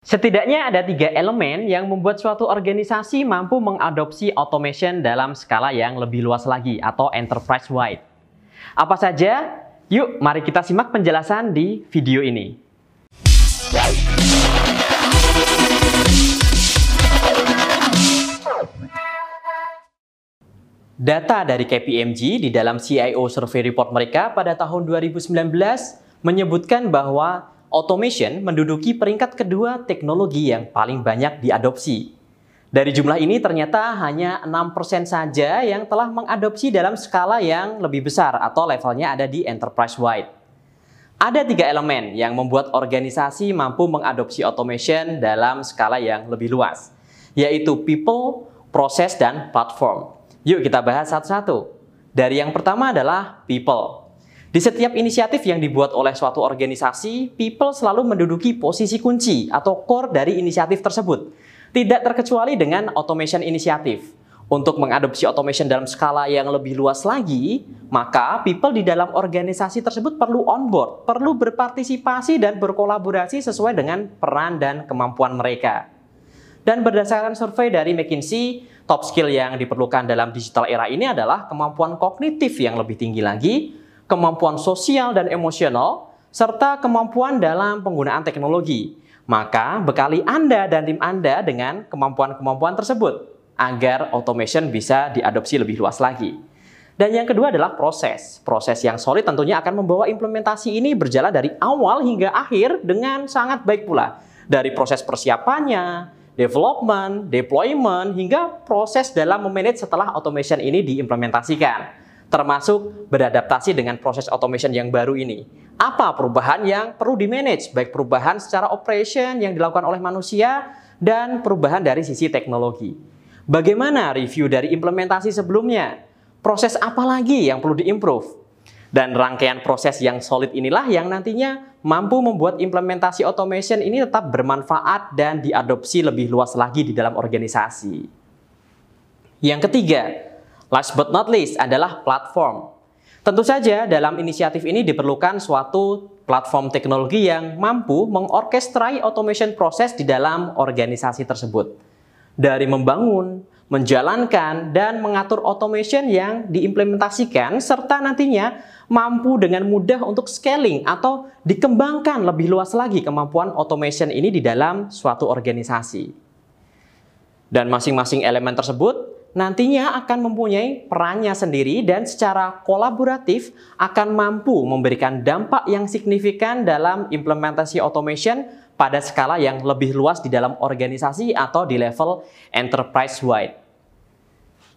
Setidaknya ada tiga elemen yang membuat suatu organisasi mampu mengadopsi automation dalam skala yang lebih luas lagi atau enterprise-wide. Apa saja? Yuk, mari kita simak penjelasan di video ini. Data dari KPMG di dalam CIO Survey Report mereka pada tahun 2019 menyebutkan bahwa automation menduduki peringkat kedua teknologi yang paling banyak diadopsi. Dari jumlah ini ternyata hanya 6% saja yang telah mengadopsi dalam skala yang lebih besar atau levelnya ada di enterprise-wide. Ada tiga elemen yang membuat organisasi mampu mengadopsi automation dalam skala yang lebih luas, yaitu people, proses, dan platform. Yuk kita bahas satu-satu. Dari yang pertama adalah people. Di setiap inisiatif yang dibuat oleh suatu organisasi, people selalu menduduki posisi kunci atau core dari inisiatif tersebut. Tidak terkecuali dengan automation inisiatif. Untuk mengadopsi automation dalam skala yang lebih luas lagi, maka people di dalam organisasi tersebut perlu onboard, perlu berpartisipasi dan berkolaborasi sesuai dengan peran dan kemampuan mereka. Dan berdasarkan survei dari McKinsey, top skill yang diperlukan dalam digital era ini adalah kemampuan kognitif yang lebih tinggi lagi, kemampuan sosial dan emosional, serta kemampuan dalam penggunaan teknologi. Maka bekali Anda dan tim Anda dengan kemampuan-kemampuan tersebut agar automation bisa diadopsi lebih luas lagi. Dan yang kedua adalah proses. Proses yang solid tentunya akan membawa implementasi ini berjalan dari awal hingga akhir dengan sangat baik pula. Dari proses persiapannya, development, deployment, hingga proses dalam memanage setelah automation ini diimplementasikan termasuk beradaptasi dengan proses automation yang baru ini. Apa perubahan yang perlu di-manage, baik perubahan secara operation yang dilakukan oleh manusia dan perubahan dari sisi teknologi. Bagaimana review dari implementasi sebelumnya? Proses apa lagi yang perlu diimprove? Dan rangkaian proses yang solid inilah yang nantinya mampu membuat implementasi automation ini tetap bermanfaat dan diadopsi lebih luas lagi di dalam organisasi. Yang ketiga, Last but not least adalah platform. Tentu saja dalam inisiatif ini diperlukan suatu platform teknologi yang mampu mengorkestrai automation proses di dalam organisasi tersebut. Dari membangun, menjalankan, dan mengatur automation yang diimplementasikan serta nantinya mampu dengan mudah untuk scaling atau dikembangkan lebih luas lagi kemampuan automation ini di dalam suatu organisasi. Dan masing-masing elemen tersebut nantinya akan mempunyai perannya sendiri dan secara kolaboratif akan mampu memberikan dampak yang signifikan dalam implementasi automation pada skala yang lebih luas di dalam organisasi atau di level enterprise-wide.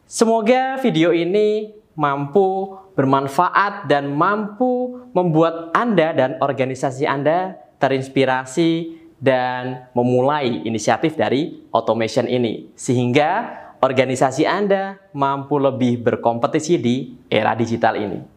Semoga video ini mampu bermanfaat dan mampu membuat Anda dan organisasi Anda terinspirasi dan memulai inisiatif dari automation ini. Sehingga organisasi Anda mampu lebih berkompetisi di era digital ini.